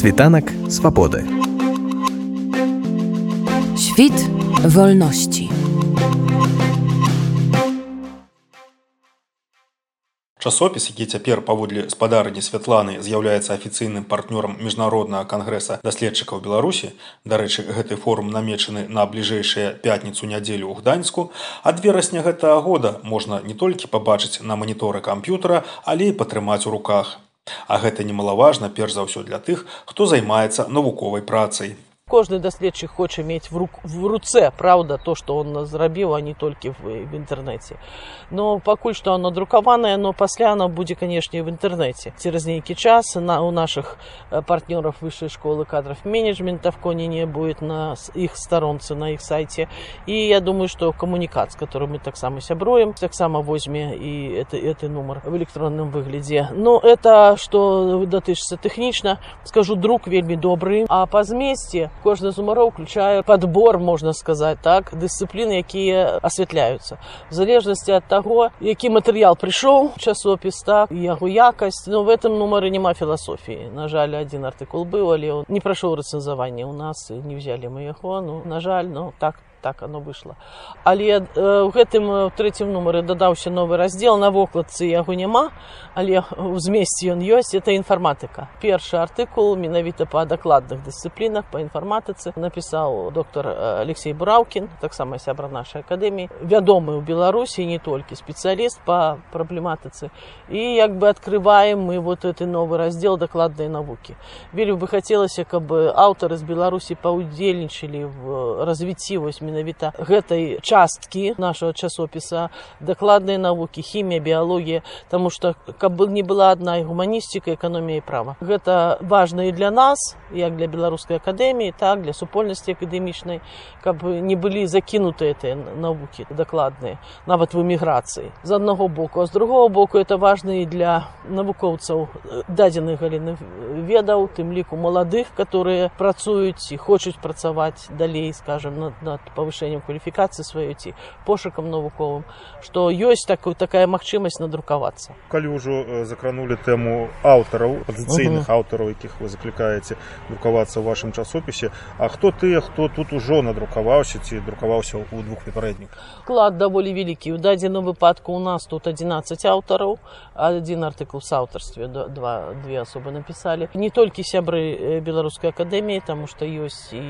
Світанак свабоды. Świt wolności. Часопіс, які цяпер паводле спадарні Святланы з'яўляецца афіцыйным партнёрам міжнароднага кангрэса даследчыкаў Беларусі, дарэчы, гэты форум намечаны на бліжэйшая пятніцу нядзелю ў гданьску, ад верасня гэтага года можна не толькі пабачыць на маніторы камп'ютара, але і патрымаць у руках. А гэта немалаважна перш за ўсё для тых, хто займаецца навуковай працай. Кожны даследчык хоча мець в, рук, в руцэ праўда то што он зрабіў а не толькі в, в інтэрнэце но пакуль што оно друкаванае но пасля оно будзе канешне в інтэрнэце цераз нейкі час на у наших партнёров высшей школы кадров менеджмента в коне не будет на іх старонцы на іх сайте і я думаю что камунікат з которым мы таксама сяброем таксама возьме і это это нумар в электронным выглядзе но это что датычыцца тэхнічна скажу друк вельмі добры а па змесце кожны з нумароў включае подбор можна сказаць так дысцыпліны якія асвятляюцца. В залежнасці ад таго які матэрыял прыйшоў часопіс так яго якасць но в этом нумары няма філасофіі. На жаль один артыкул быў але он не прайшоў рэцэнзавання у нас не взяли мы яго ну на жаль ну так так оно вышло. Але э, у гэтым трэцім нумары дадаўся новы раздзел на вокладцы яго няма але у змесце ён ёсць. Это інфарматыка першы артыкул менавіта па дакладных дысцыплінах па інфарматыцы напісаў доктор алексей бураўкін таксама сябра нашай акадэміі вядомы ў беларусі не толькі спецыяліст па праблематыцы. І як бы открываем мы вот это новы раздзел дакладнай навукі. Вельмі бы хацелася каб аўтары з беларусі паўдзельнічалі в развіцці вось менавіта гэтай часткі нашага часопіса дакладнай навукі хімія біялогія тому что каб не была адна і гуманістика эканомія і права. Гэта важна і для нас як для беларускай акадэміі так для супольнасці акадэмічнай каб не былі закінуты гэтыя навукі дакладныя нават в эміграцыі. З аднаго боку. А з другого боку это важна і для навукоўцаў дадзеных галіны ведаў тым ліку маладых которые працуюць і хочуць працаваць далей скажем над, над павышэннем кваліфікацыі сваёй ці пошукам навуковым што ёсць такую такая магчымасць надрукавацца калі ўжо закранули тэму аўтараў пазіцыйных uh -huh. аўтараў якіх вы заклікаеце друкавацца ў вашым часопісе А хто тыя хто тут ужо надрукаваўся ці друкаваўся ў двух папярэдніх клад даволі вялікі у дадзеным выпадку у нас тут 11 аўтараў один артыкул с аўтарстве два две асобы напісалі не толькі сябры беларускай акадэміі таму што ёсць і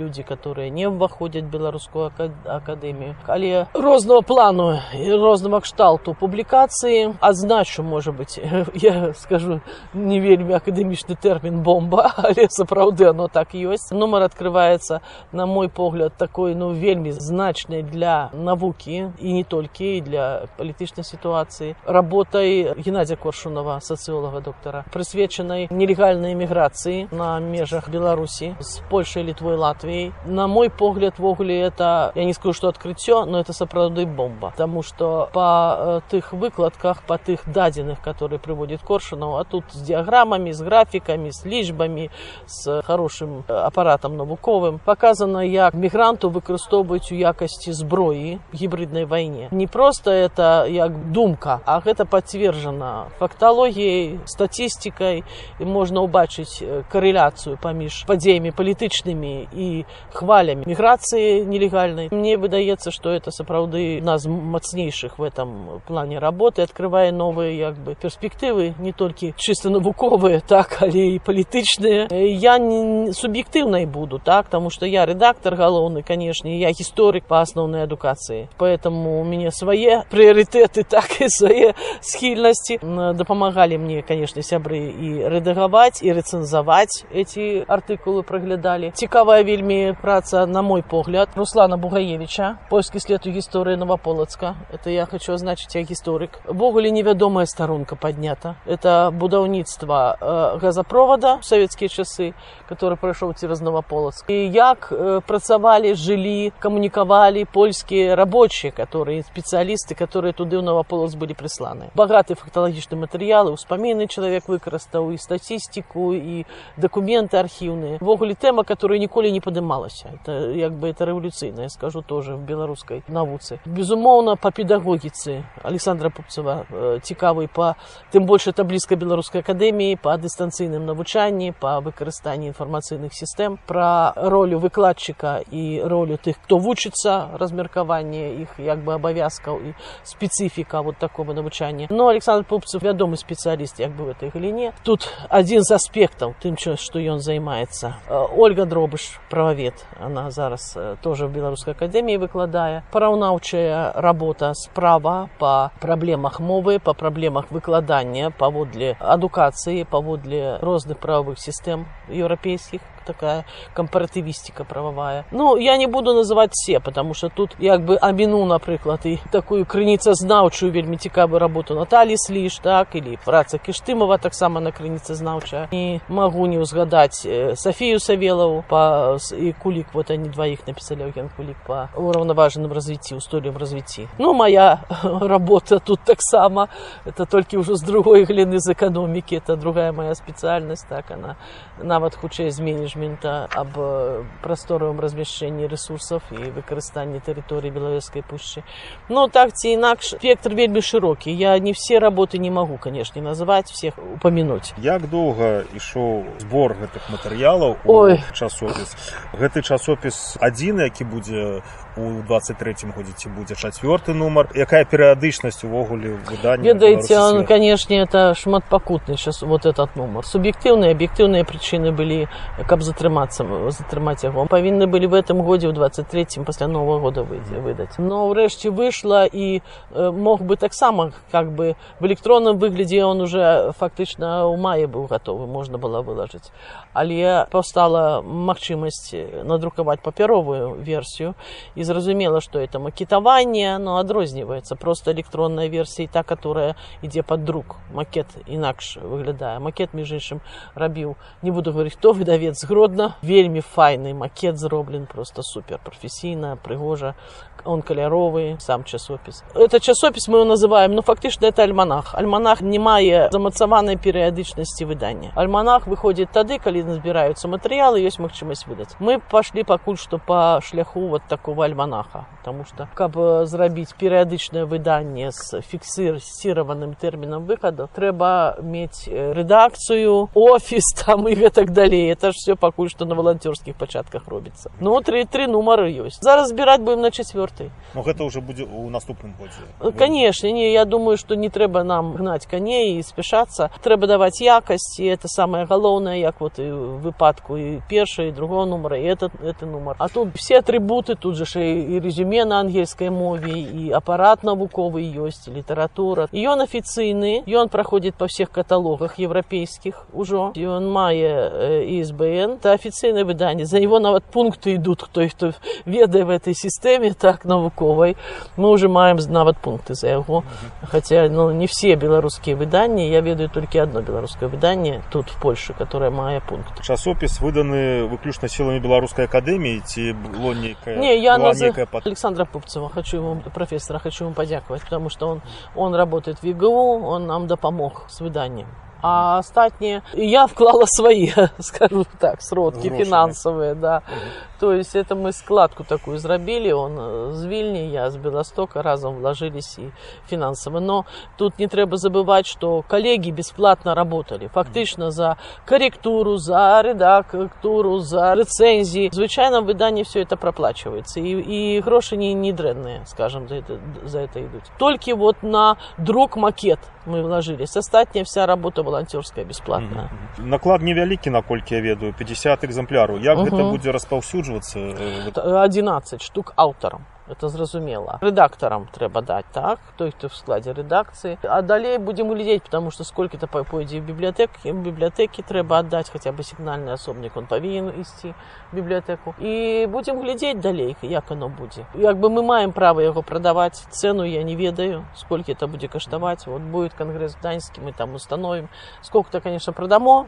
людзі которые не ўваходзяць беларускую акадэмію але рознага плану і рознага кшталту публікацыі адзначу можа быть я скажу не вельмі акадэмічны тэрмін бомба але сапраўды оно так ёсць нумар открывается на мой погляд такой ну вельмі значнай для навукі і не толькі для палітычнай сітуацыі работай геннадзя коршунова сацыолага доктара прысвечанай нелегальнай эміграцыі на межах беларусі з польшай літвой латвіяй на мой погляд ввогуле это я не скажу что открыццё но это сапраўды бомба. Тому что по тых выкладках по тых дадзеных которые прыводит коршунов а тут с диаграммами с графиками с лічбами с хорошим апаратам навуковым показано як мігранту выкарыстоўваюць у якасці зброі гібриднай вайне не просто это як думка а гэта подтверждена фактологіяй статистикой і можна убачыць карэляцыю паміж падзеямі палітычнымі і хвалями міграцыі нелегальнай мне выдаецца что это сапраўды нас мацнейшых в этом плане работы открывае новые як бы перспектывы не толькі чисто навуковыя так але і палітычныя я не суб'ектыўнай буду так тому что я редактор галоўны канешне я гісторык по асноўнай адукацыі поэтому у мяне свае прыярытэты так і свае схільнасці дапамагалі мне конечно сябры і рэдагаваць і рэцэнзаваць эти артыкулы праглядалі цікавая вельмі праца на мой погляд руслана бугаевича польскі след у гісторыі новополацка это я хочу азначыць я гісторык ввогуле невядомая старонка поднята это будаўніцтва э, газопровода савецкія часы который прайшоў цераз новополацк і як э, працавалі жылі камунікавалі польскія рабочие которые спецыялісты которые туды ў новополац былі прысланы багаты факталагічны матэрыялы успаміны чалавек выкарыстаў і статістику і документы архіўныя ввогуле тэма которая ніколі не падымалася это як бы это рэволюцыя рэвалюцыйная скажу тоже в беларускай навуцы безумоўна по педагогіцы александра пупцева э, цікавы по тым больш это блізка беларускай акадэміі по дыстанцыйным навучанні по выкарыстанні інфармацыйных сістэм про ролю выкладчыка і ролю тых хто вучыцца размеркаванне іх як бы абавязкаў і спецыфіка вот такого навучання но александр пупцев вядомы спецыяліст як бы в этой галіне тут адзін з аспектаў тым што ён займаецца ольга дробыш прававед она зараз э, тоже в беларускай акадэміі выкладае параўнаўчая работа справа по праблемах мовы по праблемах выкладання паводле адукацыі паводле розных правовых сістэм еўрапейскіх такая компаратывистика правовая. Ну, я не буду называть все, потому что тут як бы аміну, напрыклад, і такую крыніцазнаўчую вельмі цікавую работу Наталі Сліш, так, или праца Кіштымова таксама на крыніцазнаўчая. І магу не ўзгадаць э, Софію Савелову па, і Кулік, вот они двоих написали, Евген Кулик, по уравноваженным развитии, устойчивым развитии. Ну, моя работа тут таксама, это только уже с другой глины з экономики, это другая моя специальность, так, она нават хутчэй зменіш менеджмента аб прасторавым размяшчэнні ресурсаў і выкарыстанні тэрыторыі белавежскай пушчы ну так ці інакш спектр вельмі шырокі я не все работы не могу конечно называть всех упомянуть як доўга ішоў збор гэтых матэрыялаў ой часопіс гэты часопіс адзіны які будзе у 23 годзе ці будзе чацвёрты нумар якая перыядычнасць увогуле выдання ведаеце он канешне это шматпакутны сейчас вот этот нумар суб'ектыўныя аб'ектыўныя прычыны былі каб затрымацца затрымаць яго павінны былі в этом годзе ў 23 пасля нового года выйдзе выдаць но ўрэшце выйшла і э, мог бы таксама как бы в электронным выглядзе он уже фактычна ў мае быў гатовы можна было вылажыць але паўстала магчымасць надрукаваць папяровую версію і зразумела что это макетаванне но адрозніваецца. Просто электронная версія та которая ідзе под друк. Макет інакш выглядае. Макет між іншым рабіў не буду говорить хто выдавец гродно вельмі файны макет зроблен просто супер. Прафесійна прыгожа он каляровы сам часопіс. Это часопіс мы называем ну фактычна это альманах. Альманах не мае замацаванай перыядычнасці выдання. Альманах выходит тады калі назбіраюцца матэрыялы ёсць магчымасць выдаць мы пашлі пакуль што по шляху вот такого альманаха потому что каб зрабіць перыядычнае выданне з фіксіраваным тэрмінам выхаду трэба мець рэдакцыю офіс там і гэтак далей это ж все пакуль што на валанцёрскіх пачатках робіцца ну тры тры нумары ёсць зараз збіраць будем на чацвёрты но гэта уже будзе у наступным годзе конечно не я думаю что не трэба нам гнаць каней і спяшацца трэба даваць якасць і это самое галоўнае як вот і выпадку і першы і другого нумара і этот это нумар а тут все атрибуты тут же ж і резюме на ангельскай мове і апарат навуковы ёсць літаратура ён афіцыйны ён праходзіць па всех каталогах еўрапейскіх ужо ён мае ісбн это афіцыйнае выданне за его нават пункты ідут той хто ведае в этой сістэме так навуковай мы уже маем нават пункты за яго хотя ну не все беларускія выданні я ведаю толькі одно беларускае выданне тут в польше которое мае пункт часопіс выданы выключна сіламі беларускай акадэміі ці было нейкая не я была наз... некая под- александра пупцева хочу ему профессора хочу ему подяковать потому что он он работает в ЕГУ он нам допомог с выданием а астатнія я вклала свои скажу так сродки Гроши, да? финансовые да то есть это мы складку такую зрабілі он э, з вільні я з беластока разом вложились і фінансава но тут не трэба забывать что коллеги бесплатно работали фактычна за корректуру за редактуру за рэцэнзіі звычайном выданні все это проплачивается і, і грошы не не дрэнныя скажем за это за это идут толькі вот на друк макет мы вложились астатняя вся работа волонтерская бесплатная наклад невялікі наколькі я ведаю 50 экземпляраў як Мгм. гэта будзе распаўсюджвацца э, вот 11 штук аўтарам это зразумела рэдактарам трэба даць так той хто в складзе рэдакцыі а далей будем глядзець потому что сколько то пойдзе в бібліятэкі бібліятэкі трэба аддаць хаця бы сігнальны асобнік он павінен ісці в бібліятэку і будем глядзець далей як оно будзе як бы мы маем права яго прадаваць цену я не ведаю сколько это будзе каштаваць вот будет конгресс гданьскі мы там установим сколько то конечно продамо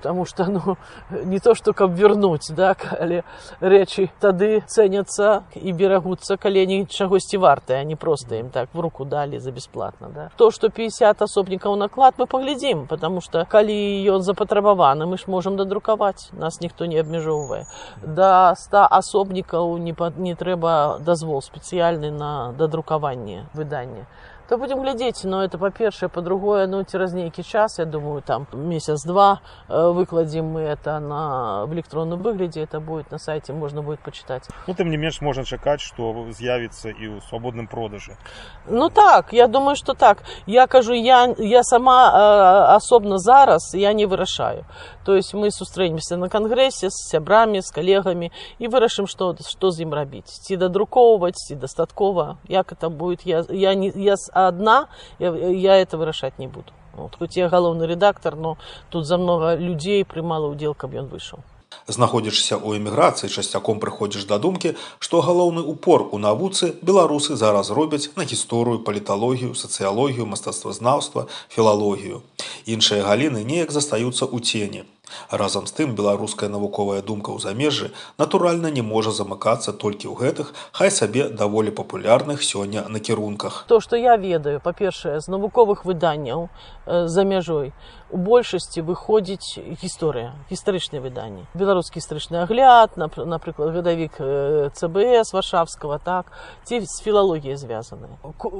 потому что ну не то что каб вернуть да але рэчы тады цэняцца і берагуцца калені чагосьці вартыя не просто ім так в руку далі за бесплатно да. То что 50 асобнікаў наклад мы паглядзім потому что калі ён запатрабаваны мы ж можем дадрукаваць нас ніхто не абмяжоўвае. Да 100 асобнікаў не па, не трэба дазвол спецыяльны на дадрукаванне выдання то будем глядзець но это па-першае по-другое ну цераз нейкі час я думаю там месяц-два э, выкладзім мы это на в электронным выглядзе это будет на сайте можно будет почитать ну тым не менш можна чакаць что з'явіцца і ў свабодным продажы ну так я думаю что так я кажу я я сама э, асобна зараз я не вырашаю то есть мы сустрэнемся на кангрэсе з сябрамі з калегамі і вырашым что что з ім рабіць ці дадрукоўваць ці дастаткова як это будет я я не я одна я, я это вырашаць не буду вот, хоть я галоўны редактор но тут за много людзей прымала удзел каб ён выйшаў знаходзішся ў эміграцыі часцяком прыходзіш да думкі што галоўны упор у навуцы беларусы зараз робяць на гісторыю паліталогію сацыялогію мастацтвазнаўства філалогію іншыя галіны неяк застаюцца ў цені Разам з тым беларуская навуковая думка ў замежжы натуральна не можа замыкацца толькі ў гэтых хай сабе даволі папулярных сёння накірунках. То што я ведаю па-першае з навуковых выданняў э, за мяжой у большасці выходзіць гісторыя гістарычныя выданні. Беларускі гістарычны агляд напрыклад гадавік цбс варшавскага так ці з філалогіяй звязаны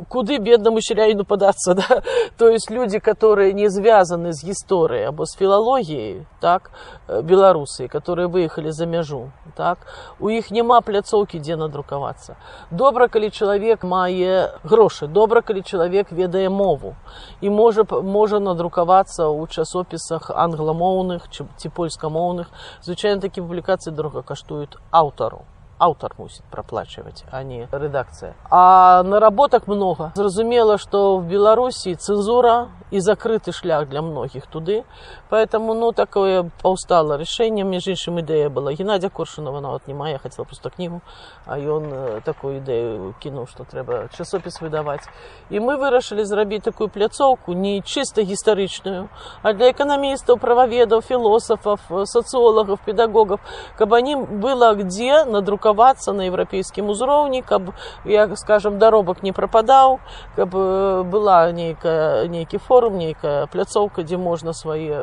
куды беднаму сяляіну падацца да? то есть людзі которые не звязаны з гісторыяй або з філалогіяй так беларусы которые выехалі за мяжу так у іх няма пляцоўкі дзе надрукавацца добра калі чалавек мае грошы добра калі чалавек ведае мову і можа можа надрукавацца у часопісах англамоўных ці польскамоўных звычайна такі публікацыі дорога каштуюць аўтару аўтар мусіць праплачваць а не рэдакцыя а наработак много зразумела што в беларусі цэнзура і закрыты шлях для многіх туды поэтому ну такое паўстала рашэнне між іншым ідэя была геннадзя коршунова нават не мая хацела просто кнігу а ён такую ідэю кінуў што трэба часопіс выдаваць і мы вырашылі зрабіць такую пляцоўку не чыста гістарычную а для эканамістаў прававедаў філосафаў сацыолагаў педагогов каб они было где надрукаваць друкавацца на еўрапейскім узроўні каб як скажем даробак не прападаў каб была нейкая нейкі форум нейкая пляцоўка дзе можна свае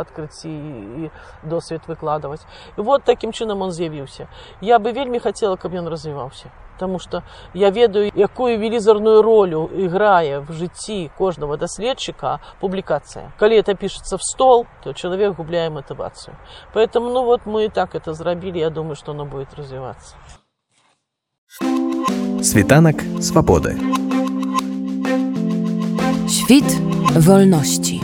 адкрыцці і досвед выкладваць і вот такім чынам он з'явіўся я бы вельмі хацела каб ён развіваўся Таму што я ведаю, якую велізарную ролю іграе в жыцці кожнага даследчыка публікацыя. Калі это пішацца в стол, то чалавек губляе матывацыю. Поэтому ну вот мы и так это зрабілі, я думаю, што оно будет развівацца. Світанак свабоды. Świt wolności.